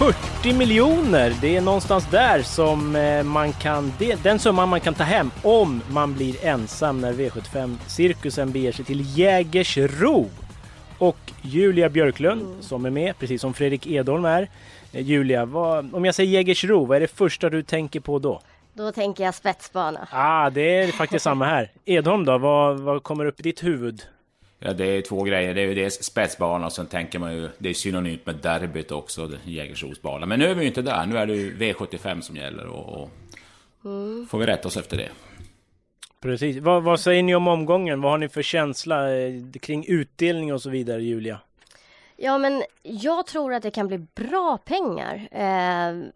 40 miljoner, det är någonstans där som eh, man kan, det, den summan man kan ta hem om man blir ensam när V75-cirkusen beger sig till Jägersro. Och Julia Björklund som är med, precis som Fredrik Edholm är. Eh, Julia, vad, om jag säger Jägersro, vad är det första du tänker på då? Då tänker jag spetsbana. Ah, det är faktiskt samma här. Edholm då, vad, vad kommer upp i ditt huvud? Ja, det är två grejer. Det är ju dels spetsbana och sen tänker man ju, det är synonymt med derbyt också, det- Jägersrosbana. Men nu är vi ju inte där, nu är det ju V75 som gäller och, och får vi rätta oss efter det. Precis. Vad, vad säger ni om omgången? Vad har ni för känsla eh, kring utdelning och så vidare, Julia? Ja, men jag tror att det kan bli bra pengar. Eh,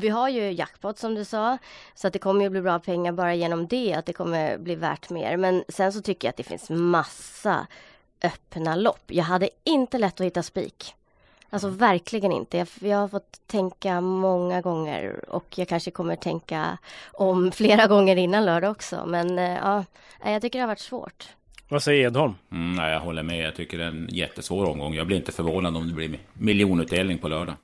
vi har ju jackpot som du sa, så att det kommer ju bli bra pengar bara genom det, att det kommer bli värt mer. Men sen så tycker jag att det finns massa öppna lopp. Jag hade inte lätt att hitta spik. Alltså verkligen inte. Jag, jag har fått tänka många gånger och jag kanske kommer tänka om flera gånger innan lördag också. Men eh, ja, jag tycker det har varit svårt. Vad säger Edholm? Mm, nej, jag håller med, jag tycker det är en jättesvår omgång. Jag blir inte förvånad om det blir miljonutdelning på lördag.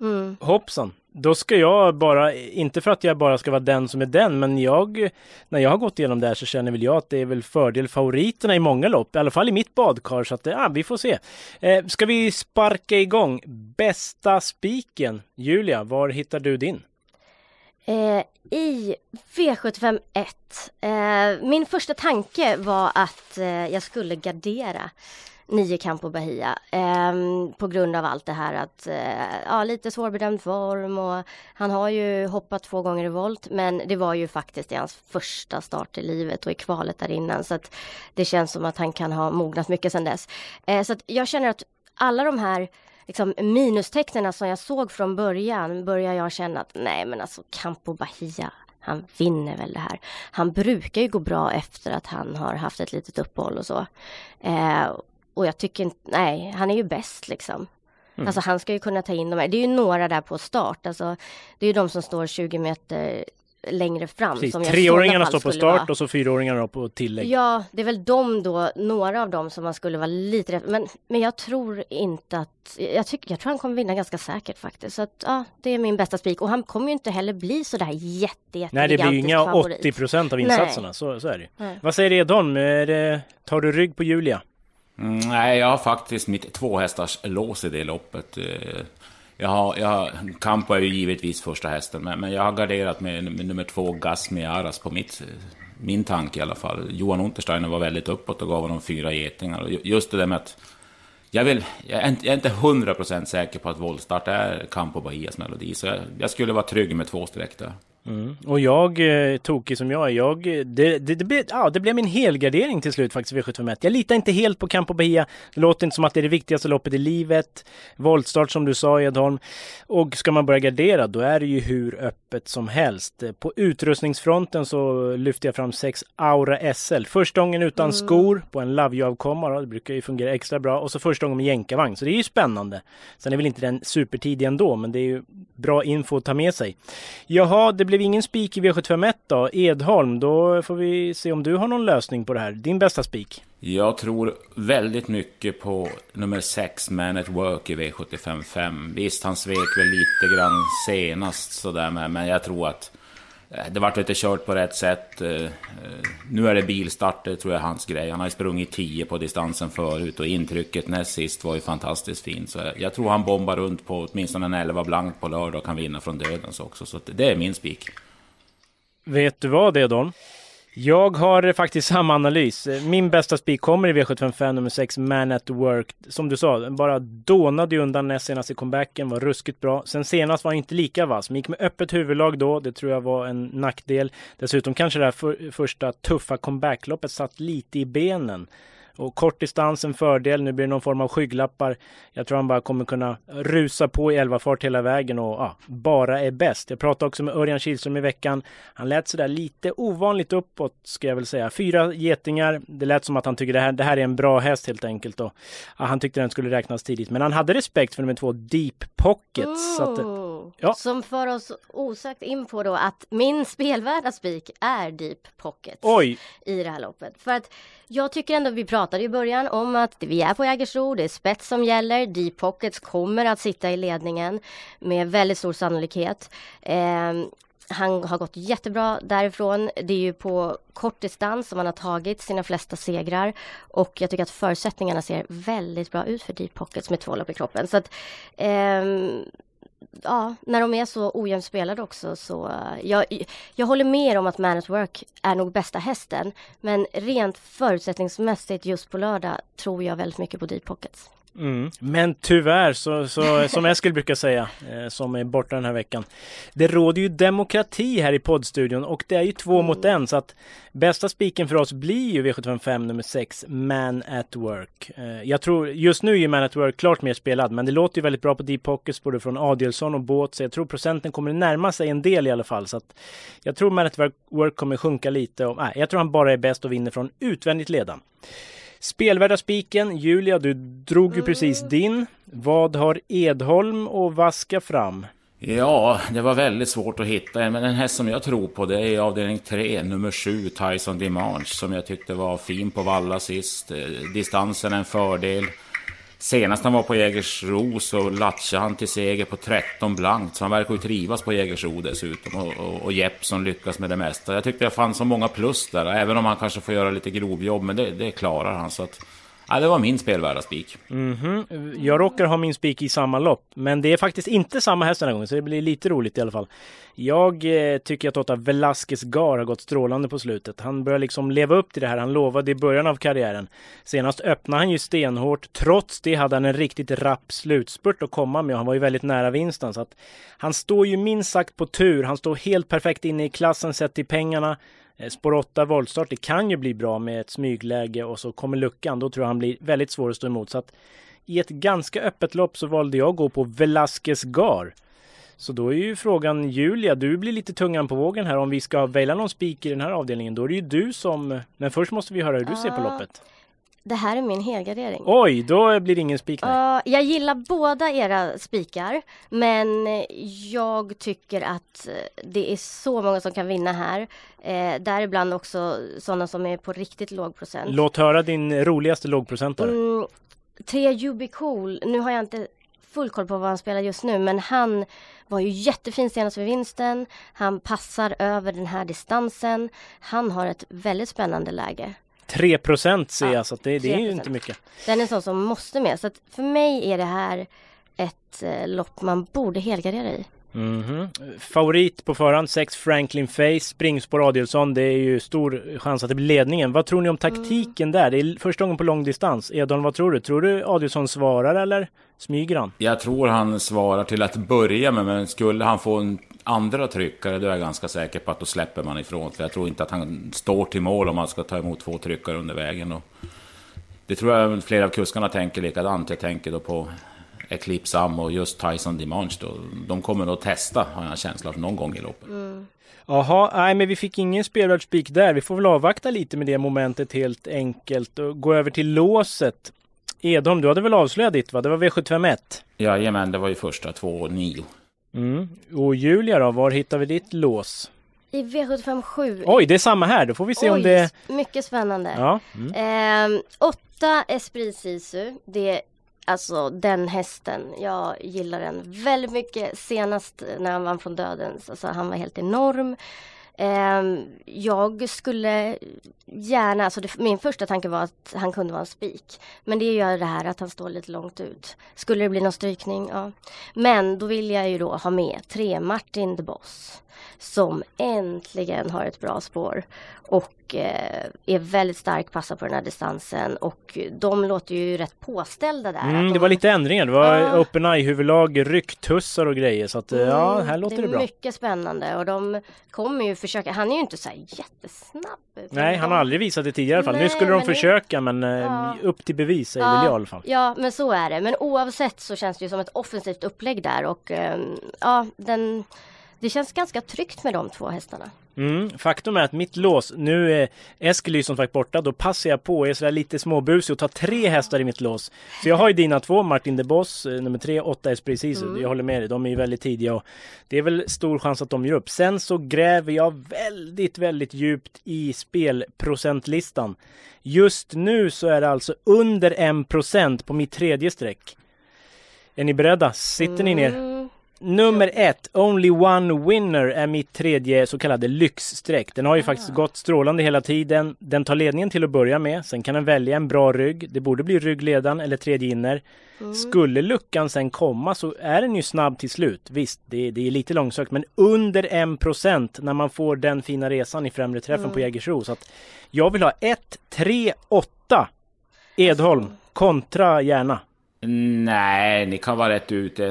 Mm. Hoppsan! Då ska jag bara, inte för att jag bara ska vara den som är den, men jag, när jag har gått igenom det här så känner väl jag att det är väl fördel favoriterna i många lopp, i alla fall i mitt badkar, så att ja, vi får se. Eh, ska vi sparka igång? Bästa spiken? Julia, var hittar du din? Eh, I V75 1. Eh, min första tanke var att eh, jag skulle gardera nio Campo Bahia eh, på grund av allt det här att eh, ja, lite svårbedömd form och han har ju hoppat två gånger i volt men det var ju faktiskt i hans första start i livet och i kvalet där innan så att det känns som att han kan ha mognat mycket sedan dess. Eh, så att jag känner att alla de här liksom, minustecknen som jag såg från början börjar jag känna att nej men alltså Campo Bahia han vinner väl det här. Han brukar ju gå bra efter att han har haft ett litet uppehåll och så. Eh, och jag tycker inte, nej, han är ju bäst liksom. Alltså han ska ju kunna ta in de här. Det är ju några där på start. Alltså, det är ju de som står 20 meter längre fram. Precis, som treåringarna står på start vara. och så fyraåringarna på tillägg. Ja, det är väl de då, några av dem som man skulle vara lite men, men jag tror inte att, jag, tycker, jag tror han kommer vinna ganska säkert faktiskt. Så att ja, det är min bästa spik och han kommer ju inte heller bli så där jätte, jätte Nej, det blir ju inga favorit. 80 procent av Nej. insatserna, så, så är det. Nej. Vad säger Edholm? Är det, tar du rygg på Julia? Mm, nej, jag har faktiskt mitt tvåhästars lås i det loppet. Jag har, jag Campo är ju givetvis första hästen, men, men jag har garderat med, med nummer två Gasmiaras på mitt, min tanke i alla fall. Johan Untersteiner var väldigt uppåt och gav honom fyra getingar. Och just det där med att jag, vill, jag, är inte, jag är inte 100% säker på att voltstart är Campo Bahias melodi, så jag, jag skulle vara trygg med två streck där. Och jag, eh, tokig som jag är, jag, det, det, det, blev, ja, det blev min helgardering till slut faktiskt vid 751. Jag litar inte helt på Campo Bahia. Det låter inte som att det är det viktigaste loppet i livet. Voltstart som du sa Edholm. Och ska man börja gardera då är det ju hur öppet som helst. På utrustningsfronten så lyfter jag fram sex Aura SL. Första gången utan skor på en Love You-avkomma. då. Det brukar ju fungera extra bra. Och så första gången med jänkarvagn. Så det är ju spännande. Sen är väl inte den supertidig ändå, men det är ju bra info att ta med sig. Jaha, det blev ingen spik i V751 då. Edholm, då får vi se om du har någon lösning på det här. Din bästa spik? Jag tror väldigt mycket på nummer 6, Man at Work i V755. Visst, han svek väl lite grann senast sådär, med, men jag tror att Eh, det vart lite kört på rätt sätt. Eh, eh, nu är det bilstart, det tror jag är hans grej. Han har ju sprungit 10 på distansen förut och intrycket näst sist var ju fantastiskt fint. Så jag- tror han bombar runt på åtminstone en 11 blank på lördag och kan vinna från dödens också. Så det är min spik. Vet du vad Edholm? Jag har faktiskt samma analys. Min bästa spik kommer i V755 nummer 6, Man at Work. Som du sa, den bara dånade ju undan näst senast i comebacken, var ruskigt bra. Sen senast var han inte lika vass, men gick med öppet huvudlag då. Det tror jag var en nackdel. Dessutom kanske det här för, första tuffa comebackloppet satt lite i benen. Och kort distans en fördel. Nu blir det någon form av skygglappar. Jag tror han bara kommer kunna rusa på i 11 fart hela vägen och ja, bara är bäst. Jag pratade också med Örjan Kihlström i veckan. Han lät sådär lite ovanligt uppåt ska jag väl säga. Fyra getingar. Det lät som att han tycker det här, det här är en bra häst helt enkelt. Och, ja, han tyckte den skulle räknas tidigt. Men han hade respekt för nummer två Deep Pockets. Mm. Att, ja. Som för oss osökt in på då att min spelvärda spik är Deep Pockets Oj! i det här loppet. För att jag tycker ändå, vi pratade i början om att vi är på Jägersro, det är spets som gäller. Deep Pockets kommer att sitta i ledningen med väldigt stor sannolikhet. Eh, han har gått jättebra därifrån. Det är ju på kort distans som han har tagit sina flesta segrar. Och jag tycker att förutsättningarna ser väldigt bra ut för Deep Pockets med två lopp i kroppen. Så att, ehm, ja, när de är så ojämnt spelade också så eh, jag, jag håller med om att Man at Work är nog bästa hästen. Men rent förutsättningsmässigt just på lördag tror jag väldigt mycket på Deep Pockets. Mm. Men tyvärr, så, så, som Eskil brukar säga, eh, som är borta den här veckan. Det råder ju demokrati här i poddstudion och det är ju två mm. mot en så att bästa spiken för oss blir ju V755 nummer 6, Man at Work. Eh, jag tror, just nu är ju Man at Work klart mer spelad, men det låter ju väldigt bra på Deep Pockets både från Adielsson och Båt, så jag tror procenten kommer närma sig en del i alla fall. Så att jag tror Man at Work kommer sjunka lite och nej, jag tror han bara är bäst och vinner från utvändigt ledan. Spelvärda spiken, Julia, du drog ju precis mm. din. Vad har Edholm att vaska fram? Ja, det var väldigt svårt att hitta en, men den häst som jag tror på det är avdelning 3, nummer 7, Tyson Dimanche, som jag tyckte var fin på valla sist. Eh, distansen är en fördel. Senast han var på Jägersro så latchade han till seger på 13 blankt. Så han verkar ju trivas på Jägersro dessutom. Och, och, och Jeppson lyckas med det mesta. Jag tyckte jag fann så många plus där. Även om han kanske får göra lite grovjobb. Men det, det klarar han. Så att, Ja, det var min spelvärda spik. Mm -hmm. Jag råkar ha min spik i samma lopp, men det är faktiskt inte samma häst den här gången, så det blir lite roligt i alla fall. Jag eh, tycker att Otta Velasquez Gar har gått strålande på slutet. Han börjar liksom leva upp till det här han lovade i början av karriären. Senast öppnade han ju stenhårt. Trots det hade han en riktigt rapp slutspurt att komma med och han var ju väldigt nära vinsten. Så att han står ju minst sagt på tur. Han står helt perfekt inne i klassen sett till pengarna. Eh, spår 8 voltstart, det kan ju bli bra med ett smygläge och så kommer luckan. Då tror jag han blir väldigt svår att stå emot. Så att i ett ganska öppet lopp så valde jag att gå på Velasquez Gar. Så då är ju frågan Julia, du blir lite tungan på vågen här. Om vi ska välja någon spik i den här avdelningen, då är det ju du som... Men först måste vi höra hur du ser på loppet. Det här är min helgardering. Oj, då blir det ingen spik. Uh, jag gillar båda era spikar, men jag tycker att det är så många som kan vinna här. Uh, däribland också sådana som är på riktigt låg procent. Låt höra din roligaste lågprocentare. Mm, tre Jubi Cool, nu har jag inte full koll på vad han spelar just nu, men han var ju jättefin senast vid vinsten. Han passar över den här distansen. Han har ett väldigt spännande läge. 3 procent ser jag, så det, det är ju inte mycket. Den är sån som måste med. Så för mig är det här ett eh, lopp man borde helgardera i. Mm -hmm. Favorit på förhand 6 Franklin Face, springspår Adielsson. Det är ju stor chans att det blir ledningen. Vad tror ni om taktiken mm. där? Det är första gången på lång distans. Edon, vad tror du? Tror du Adielsson svarar eller smyger han? Jag tror han svarar till att börja med, men skulle han få en andra tryckare, då är jag ganska säker på att då släpper man ifrån. För jag tror inte att han står till mål om man ska ta emot två tryckare under vägen. Och det tror jag flera av kuskarna tänker likadant. Jag tänker då på Eclipse Am och just Tyson Dimanche. Då. De kommer nog testa, har jag en känsla av, någon gång i loppet. Mm. Jaha, nej men vi fick ingen spelvärd spik där. Vi får väl avvakta lite med det momentet helt enkelt och gå över till låset. Edholm, du hade väl avslöjat ditt va? Det var V751? Jajamän, det var ju första två nio. Mm. Och Julia då, var hittar vi ditt lås? I V757. Oj, det är samma här. Då får vi se Oj, om det... mycket spännande. Ja. Mm. Eh, åtta Esprit Sisu. Det alltså den hästen. Jag gillar den väldigt mycket. Senast när han vann från dödens. Alltså han var helt enorm. Eh, jag skulle gärna, alltså det, min första tanke var att han kunde vara en spik. Men det gör det här att han står lite långt ut. Skulle det bli någon strykning, ja. Men då vill jag ju då ha med tre Martin the Boss. Som äntligen har ett bra spår. Och eh, är väldigt stark, passar på den här distansen och de låter ju rätt påställda där. Mm, Att det de- var lite ändringar. Det var Ja. open eye huvudlag, rycktussar och grejer. Så att eh, ja, Mm, här låter det, är bra. mycket spännande och de kommer ju försöka, han är ju inte så här jättesnabb. Nej, han har de- aldrig visat det tidigare i alla fall. Nu skulle de men det- försöka men eh, Ja. upp till bevis säger väl jag i alla fall. Ja, men så är det. Men oavsett så känns det ju som ett offensivt upplägg där och ja, den, det känns ganska tryggt med de två hästarna. Mm, faktum är att mitt lås, nu är Eskil som sagt borta, då passar jag på, jag är sådär lite småbusig och tar tre hästar i mitt lås. Så jag har ju dina två, Martin de Boss, eh, nummer tre, åtta Esprit Sisu. Mm. Jag håller med dig, de är ju väldigt tidiga och det är väl stor chans att de gör upp. Sen så gräver jag väldigt, väldigt djupt i spelprocentlistan. Just nu så är det alltså under 1% på mitt tredje streck. Är ni beredda? Sitter ni ner? Mm, Nummer ett, Only One Winner är mitt tredje så kallade lyxstreck. Den har ju faktiskt gått strålande hela tiden. Den tar ledningen till att börja med. Sen kan den välja en bra rygg. Det borde bli ryggledan eller tredje inner. Skulle luckan sen komma så är den ju snabb till slut. Visst, det, det är lite långsökt men under 1% när man får den fina resan i främre träffen på Jägersro. Så att jag vill ha 1, 3, 8 Edholm kontra Järna. Nej, ni kan vara rätt ute.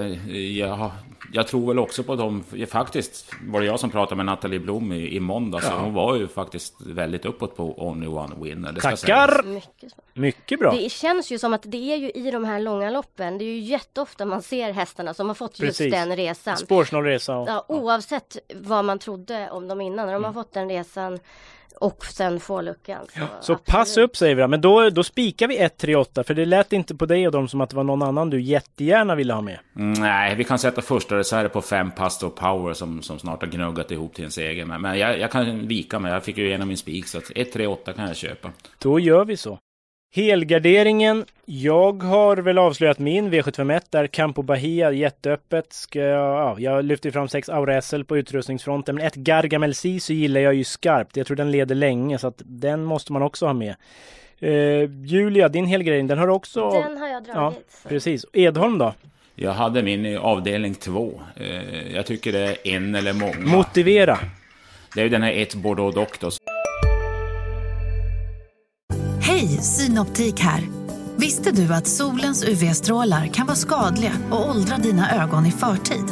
Jag, jag tror väl också på dem. Faktiskt var det jag som pratade med Nathalie Blom i, i måndags. och Hon var ju faktiskt väldigt uppåt på Only One Winner. Det Tackar! mycket. Mycket bra. Det känns ju som att det är ju i de här långa loppen, det är ju jätteofta man ser hästarna som har fått just Precis. den resan. Spårsnål resa. Och, Ja, oavsett vad man trodde om dem innan, när de har fått den resan och sen får luckan. Så, Så absolut. pass upp säger vi. Men då, då spikar vi 1, 3, 8 för det lät inte på dig och dem som att det var någon annan du jättegärna ville ha med. Mm, Nej, vi kan sätta första reserv på fem Pastor Power som, som snart har gnuggat ihop till en seger. Men, men jag, jag kan vika mig. Jag fick ju igenom min spik så att 1, 3, 8 kan jag köpa. Då gör vi så. Helgarderingen. Jag har väl avslöjat min V751 där Campo Bahia jätteöppet. Ska jag, ja, jag lyfter fram sex Aura SL på utrustningsfronten. Men ett Gargamel så gillar jag ju skarpt. Jag tror den leder länge så att den måste man också ha med. Eh, Julia, din helgardering, den har också... Den har jag ja, dragit. så. precis. Edholm då? Jag hade min i avdelning 2. Eh, jag tycker det är en eller många. Motivera. Det är ju den här ett Bordeaux Doctors. Hej, Synoptik här. Visste du att solens UV-strålar kan vara skadliga och åldra dina ögon i förtid?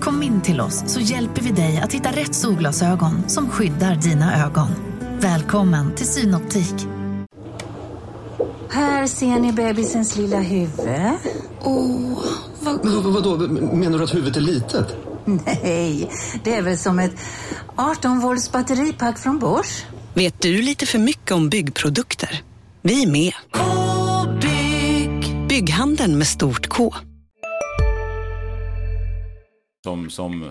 Kom in till oss så hjälper vi dig att hitta rätt solglasögon som skyddar dina ögon. Välkommen till Synoptik. Här ser ni bebisens lilla huvud. Åh, vad Men vad, vadå, menar du att huvudet är litet? Nej, det är väl som ett 18 volts batteripack från Bors. Vet du lite för mycket om byggprodukter? Vi är med. -bygg. Bygghandeln med stort K. Som, som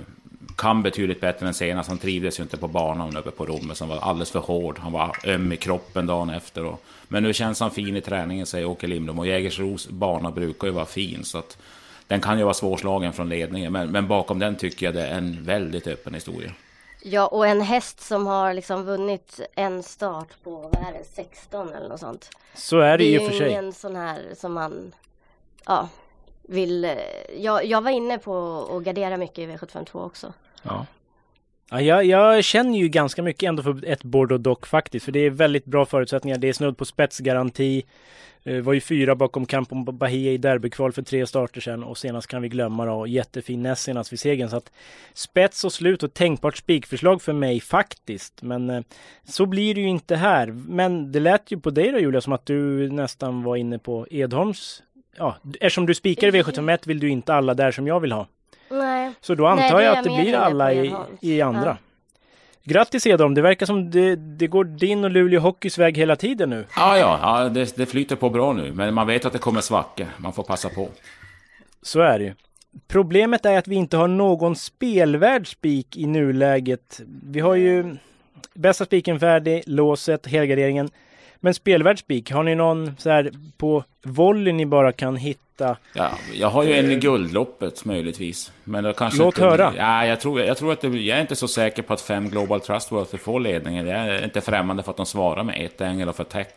kan betydligt bättre än senast. Han trivdes ju inte på banan uppe på Rommet. Han var alldeles för hård. Han var öm i kroppen dagen efter. Och, men nu känns han fin i träningen, säger Åke Lindblom. Och Jägersros bana brukar ju vara fin. Så att den kan ju vara svårslagen från ledningen. Men, men bakom den tycker jag det är en väldigt öppen historia. Ja, och en häst som har liksom vunnit en start på, vad är det, 16 eller något sånt. Så är det, det är och för ju sig. ingen sån här som man, ja, vill. eh, Jag, jag var inne på att gardera mycket i V752 också. Ja. Ja, jag, jag känner ju ganska mycket ändå för ett Bordeaux Dock faktiskt. För det är väldigt bra förutsättningar. Det är snudd på spetsgaranti. Eh, var ju fyra bakom Campo Bahia i derbykval för tre starter sedan. Och senast kan vi glömma då jättefin näst senast vid segern. Så att spets och slut och tänkbart spikförslag för mig faktiskt. Men eh, så blir det ju inte här. Men det lät ju på dig då Julia som att du nästan var inne på Edholms Ja, eftersom du spikar i V751 vill du inte alla där som jag vill ha. Nej, Så då antar Nej, jag jag att det blir alla i, i andra. Ja. Grattis Edholm, det verkar som det, det går din och Luleå Hockeys väg hela tiden nu. Ja, ja, ja det, det flyter på bra nu. Men man vet att det kommer svackor. Man får passa på. Så är det ju. Problemet är att vi inte har någon spelvärd spik i nuläget. Vi har ju bästa spiken färdig, låset, helgarderingen. Men spelvärd spik, har ni någon så här på volley ni bara kan hitta? Ja, jag har ju en i guldloppet möjligtvis. Men det kanske Låt inte, höra. Ja, jag tror, jag tror att det, jag är inte så säker på att fem Global Trustworthy får ledningen. Jag är inte främmande för att de svarar med ett ängel och för tech.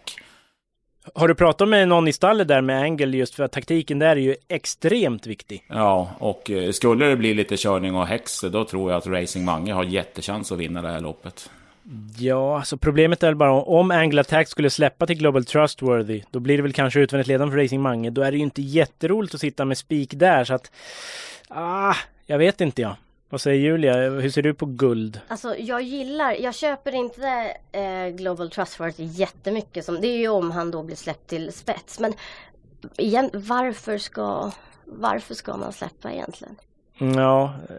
Har du pratat med någon i stallet där med Angle just för att taktiken där är ju extremt viktig. Ja, och eh, skulle det bli lite körning och häx, då tror jag att Racing Mange har jättechans att vinna det här loppet. Ja, alltså problemet är väl bara om Angle Attack skulle släppa till Global Trustworthy, då blir det väl kanske utvändigt ledande för Racing Mange. Då är det ju inte jätteroligt att sitta med spik där så att... Ah, jag vet inte jag. Vad säger Julia? Hur ser du på guld? Alltså jag gillar, jag köper inte eh, Global Trustworthy jättemycket. Som, det är ju om han då blir släppt till spets. Men igen, varför ska, varför ska man släppa egentligen? Ja, eh,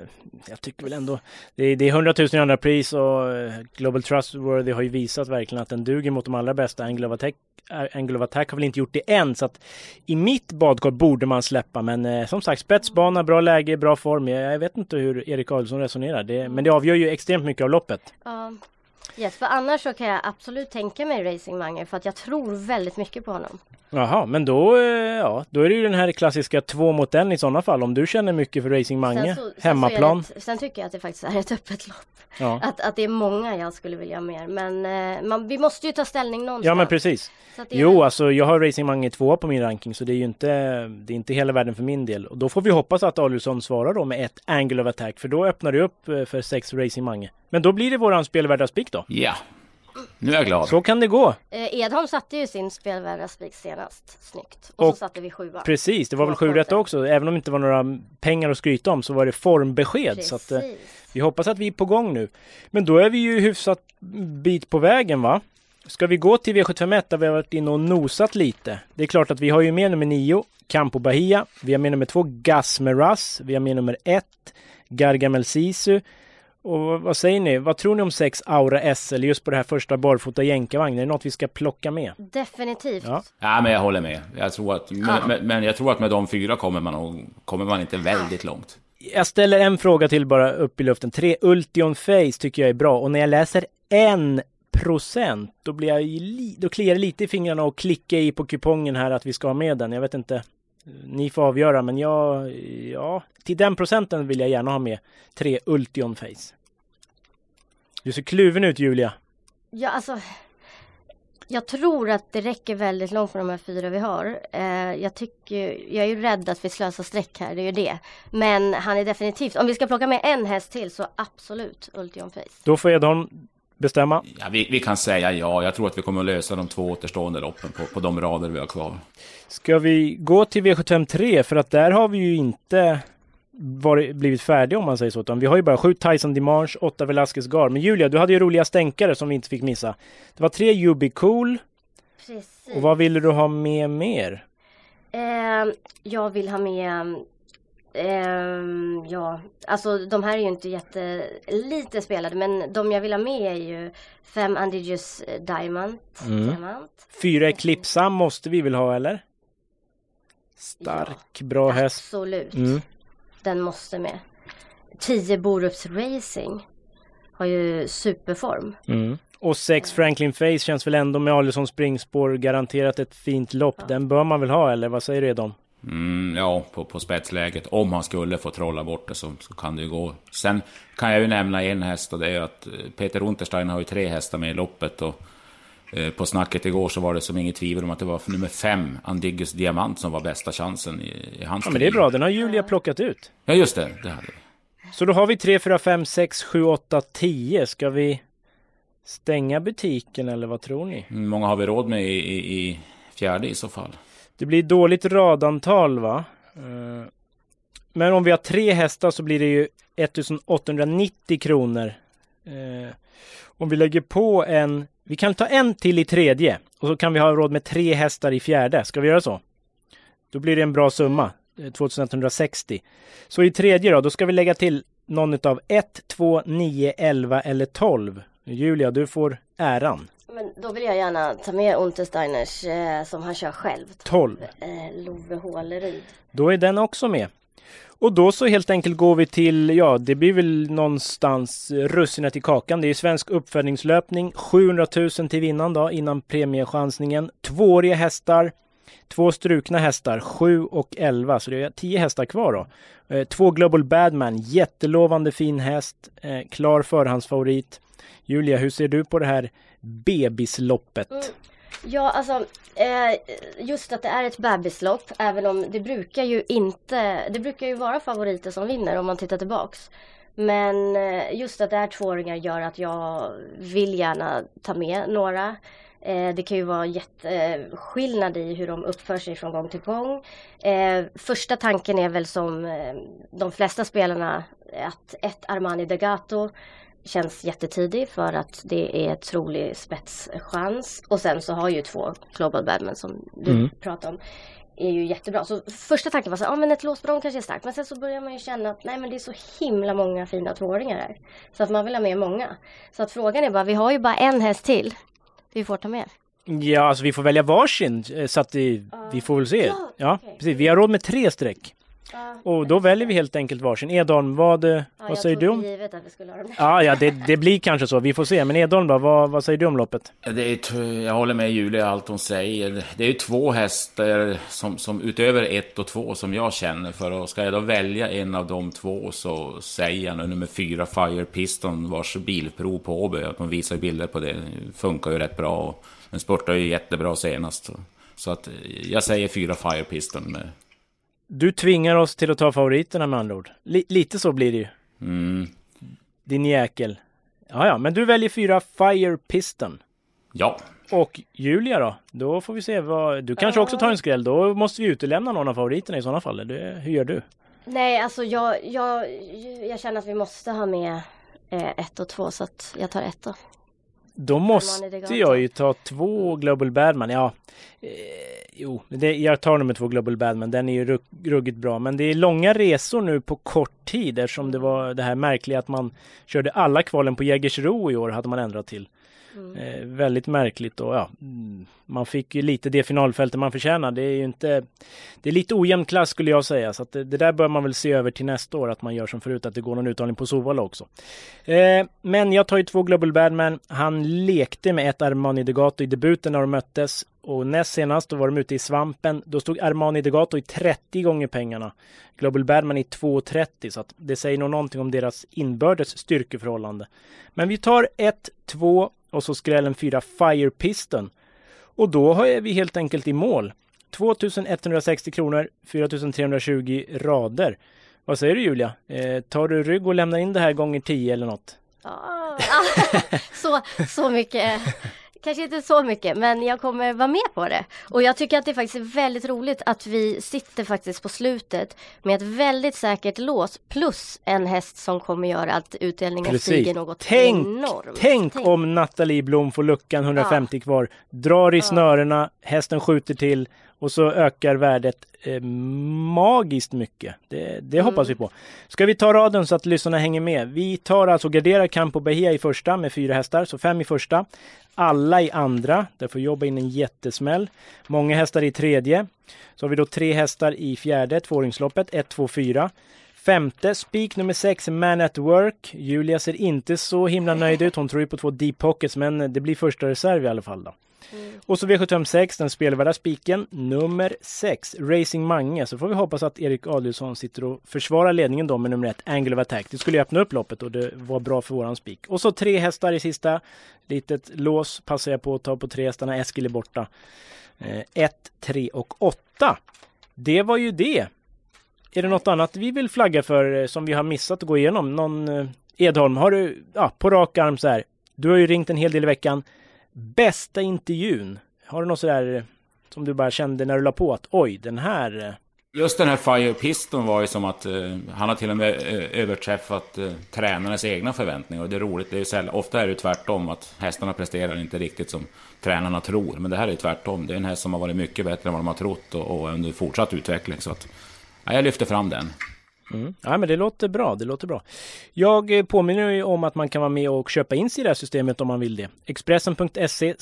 jag tycker väl ändå det är, det är 100 000 i andra pris och eh, Global Trustworthy har ju visat verkligen att den duger mot de allra bästa. Angle of Attack, eh, Angle of Attack har väl inte gjort det än så att i mitt badkar borde man släppa men eh, som sagt spetsbana, bra läge, bra form. Jag, jag vet inte hur Erik Adolfsson resonerar det, men det avgör ju extremt mycket av loppet. Ja, yes, för annars så kan jag absolut tänka mig Racing Mange för att jag tror väldigt mycket på honom. Jaha, men då, eh, ja, då är det ju den här klassiska två mot en i sådana fall. Om du känner mycket för Racing Mange, Sen, så, sen, så hemmaplan. ett, sen tycker jag att det faktiskt är ett öppet lopp. Ja. Att, att det är många jag skulle vilja ha mer. Men eh, man, vi måste ju ta ställning någonstans. Ja men precis. Jo alltså jag har Racing Mange tvåa på min ranking så det är ju inte Det är inte hela världen för min del. Och då får vi hoppas att Adolfsson svarar då med ett Angle of Attack för då öppnar det upp eh, för sex Racing Mange. Men då blir det våran spelvärda spik då. Ja, nu är jag glad. Så kan det gå. Eh, Edholm satte ju sin spelvärda spik senast. Snyggt. Och, Och så satte vi sjua. Precis, det var väl sju rätt också. Även om det inte var några pengar att skryta om så var det formbesked. Så att, eh, Precis. vi hoppas att vi är på gång nu. Men då är vi ju hyfsat bit på vägen va? Ska vi gå till V751 där vi har varit inne och nosat lite? Det är klart att vi har ju med nummer 9, Campo Bahia. Vi har med nummer 2, Gasmeras. Vi har med nummer 1, Gargamel Sisu. Och vad säger ni? Vad tror ni om 6 Aura SL just på det här första barfota jänkarvagn? Är det något vi ska plocka med? Definitivt. Ja. Ja, men jag håller med. Jag tror att, men, men, men jag tror att med de fyra kommer man, kommer man inte väldigt långt. Jag ställer en fråga till bara upp i luften. 3 Ultion Face tycker jag är bra och när jag läser en procent då blir jag då kliar det lite i fingrarna och klicka i på kupongen här att vi ska ha med den. Jag vet inte. Ni får avgöra men jag, ja, till den procenten vill jag gärna ha med 3 Ultion Face. Du ser kluven ut Julia. Ja, alltså. Jag tror att det räcker väldigt långt för de här fyra vi har. Eh, jag tycker, jag är ju rädd att vi slösar streck här, det är ju det. Men han är definitivt, om vi ska plocka med en häst till så absolut Ultion Face. Då får Edholm bestämma. Ja, vi, vi kan säga ja. Jag tror att vi kommer att lösa de två återstående loppen på, på de rader vi har kvar. Ska vi gå till V753 för att där har vi ju inte varit, blivit färdiga om man säger så. Utan vi har ju bara sju Tyson Dimanche, åtta Velasquez Gar. Men Julia, du hade ju roliga stänkare som vi inte fick missa. Det var tre Yubi Cool. Precis. Och vad ville du ha med mer? Eh, jag vill ha med ehm, ja, alltså de här är ju inte jättelite spelade men de jag vill ha med är ju fem Andigious Diamond. Mm. Diamant. Fyra Eclipsa måste vi väl ha eller? Stark, bra häst. Absolut. Mm. Den måste med. 10 Borups Racing har ju superform. Mm. Och sex Franklin Face känns väl ändå med Alisson springspår garanterat ett fint lopp. Den bör man väl ha eller vad säger du Edom? Mm, ja, på, på spetsläget. Om han skulle få trolla bort det så, så kan det ju gå. Sen kan jag ju nämna en häst och det är att eh, Peter Unterstein har ju tre hästar med i loppet. Och, eh, på snacket igår så var det som inget tvivel om att det var nummer fem, Andigus Diamant, som var bästa chansen i, i hans Ja men det är bra, den har Julia plockat ut. Ja just det, det hade vi. Så då har vi 3, 4, 5, 6, 7, 8, 10. Ska vi stänga butiken eller vad tror ni? Hur många har vi råd med i, i, i fjärde i så fall? Det blir dåligt radantal va? Eh, Men om vi har tre hästar så blir det ju 1890 kronor. Eh, Om vi lägger på en, vi kan ta en till i tredje och så kan vi ha råd med tre hästar i fjärde. Ska vi göra så? Då blir det en bra summa. eh, 2160. Så i tredje då, då ska vi lägga till någon utav 1, 2, 9, 11 eller 12. Julia, du får äran. Men då vill jag gärna ta med Untersteiners eh, som han kör själv. 12. Eh, Love Håleryd. Då är den också med. Och då så helt enkelt går vi till, ja det blir väl någonstans russinet i kakan. Det är svensk uppfödningslöpning. 700 000 till vinnaren då innan premiechansningen. Tvååriga hästar. Två strukna hästar, 7 och 11, så det är 10 hästar kvar då. Eh, Två Global Badman, jättelovande fin häst, eh, klar förhandsfavorit. Julia, hur ser du på det här bebisloppet? Mm. Ja, alltså eh, just att det är ett bebislopp, även om det brukar ju inte, det brukar ju vara favoriter som vinner om man tittar tillbaks. Men eh, just att det är tvååringar gör att jag vill gärna ta med några. Eh, det kan ju vara jätteskillnad i hur de uppför sig från gång till gång. Eh, första tanken är väl som eh, de flesta spelarna att ett Armani Degato känns jättetidig för att det är trolig spetschans. Och sen så har ju två Global Badman som du mm. pratade om är ju jättebra. Så första tanken var så ja ah, men ett låsbrong kanske är starkt. Men sen så börjar man ju känna att nej men det är så himla många fina tvååringar här. Så att man vill ha med många. Så att frågan är bara, vi har ju bara en häst till. Vi får ta med. Ja, alltså vi får välja varsin eh, så att vi, uh, vi får väl se. Ja, ja okay. precis. Vi har råd med tre streck. Och då väljer vi helt enkelt varsin. Edholm, vad, ja, vad säger du om? givet att vi skulle ha dem. Ja, ja det, det blir kanske så. Vi får se. Men Edholm då, vad, vad säger du om loppet? Det är, jag håller med Julia allt hon säger. Det är ju två hästar som, som utöver ett och två som jag känner för. Och ska jag då välja en av de två så säger jag nu nummer fyra Fire Piston vars bilprov på Åby, att de visar bilder på det, funkar ju rätt bra. Och den spurtar ju jättebra senast. Så att jag säger fyra Fire Piston med du tvingar oss till att ta favoriterna med andra ord. L lite så blir det ju. Mm. Din jäkel. Ja, ja, men du väljer fyra Fire Piston. Ja. Och Julia då? Då får vi se vad... Du kanske uh. också tar en skräll. Då måste vi utelämna någon av favoriterna i sådana fall. Det, hur gör du? Nej, alltså jag, jag, jag känner att vi måste ha med eh, ett och två så att jag tar ett då. Då måste jag ju ta två Global Badman. Ja, eh, jo, det, jag tar nummer två Global Badman. Den är ju ruggigt bra. Men det är långa resor nu på kort tid eftersom det var det här märkliga att man körde alla kvalen på Jägersro i år hade man ändrat till. Mm. Eh, väldigt märkligt och ja, mm, man fick ju lite det finalfältet man förtjänar. Det är ju inte, det är lite ojämn klass skulle jag säga, så att det, det, där bör man väl se över till nästa år, att man gör som förut, att det går någon uttagning på Sovalla också. Eh, men jag tar ju två Global Badman. Han lekte med ett Armani Degato i debuten när de möttes och näst senast då var de ute i svampen. Då stod Armani Degato i 30 gånger pengarna. Global Badman i 2,30 så att det säger nog någonting om deras inbördes styrkeförhållande. Men vi tar 1, 2 och så skrällen 4 Fire Piston. Och då är vi helt enkelt i mål. 2160 kronor, 4320 rader. Vad säger du Julia? Eh, tar du rygg och lämnar in det här gånger 10 eller något? Ah, så, så mycket kanske inte så mycket men jag kommer vara med på det. Och jag tycker att det faktiskt är väldigt roligt att vi sitter faktiskt på slutet med ett väldigt säkert lås plus en häst som kommer göra att utdelningen Precis. stiger något tänk, enormt. Tänk, tänk om Nathalie Blom får luckan 150 ja. kvar, drar i ja. snörena, hästen skjuter till och så ökar värdet eh, magiskt mycket. Det, det mm. hoppas vi på. Ska vi ta raden så att lyssnarna hänger med? Vi tar alltså garderar Campo Bahia i första med fyra hästar, så fem i första. Alla i andra, där får jobba in en jättesmäll. Många hästar i tredje. Så har vi då tre hästar i fjärde, tvååringsloppet, 1, 2, 4. Femte, spik nummer sex, Man at Work. Julia ser inte så himla nöjd ut. Hon tror ju på två deep pockets, men det blir första reserv i alla fall då. Mm. Och så V756, den spelvärda spiken nummer 6, Racing Mange. Så får vi hoppas att Erik Adielsson sitter och försvarar ledningen då med nummer 1, Angle of Attack. Det skulle öppna upp loppet och det var bra för våran spik. Och så tre hästar i sista. Litet lås passar jag på att ta på tre hästarna. Eskil är borta. 1, eh, 3 och 8. Det var ju det. Är det något annat vi vill flagga för eh, som vi har missat att gå igenom? Någon eh, Edholm, har du ja, på rak arm så här. Du har ju ringt en hel del i veckan. Bästa intervjun? Har du något sådär eh, som du bara kände när du la på att oj, den här... Eh. Just den här Fire Piston var ju som att uh, han har till och med överträffat uh, tränarnas egna förväntningar. Och det är roligt, det är sällan, ofta är det tvärtom, att hästarna presterar inte riktigt som tränarna tror. Men det här är tvärtom, det är en häst som har varit mycket bättre än vad de har trott och, och under fortsatt utveckling. Så att, ja, jag lyfter fram den. Mm. Ja men det låter bra, det låter bra. Jag eh, påminner ju om att man kan vara med och köpa in sig i det här systemet om man vill det. Expressen.se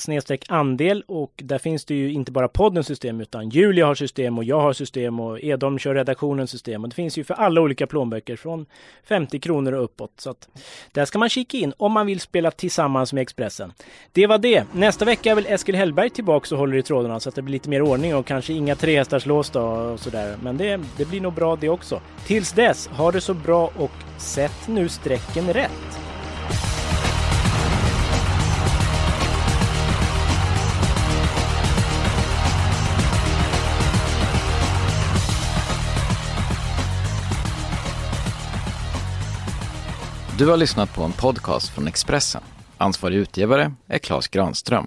andel och där finns det ju inte bara poddens system utan Julia har system och jag har system och Edholm kör redaktionens system och det finns ju för alla olika plånböcker från 50 kronor och uppåt. Så att där ska man kika in om man vill spela tillsammans med Expressen. Det var det. Nästa vecka är väl Eskil Hellberg tillbaks och håller i trådarna så att det blir lite mer ordning och kanske inga trehästarslås då och sådär. Men det, det blir nog bra det också. Tills dess, ha det så bra och sätt nu strecken rätt. Du har lyssnat på en podcast från Expressen. Ansvarig utgivare är Klas Granström.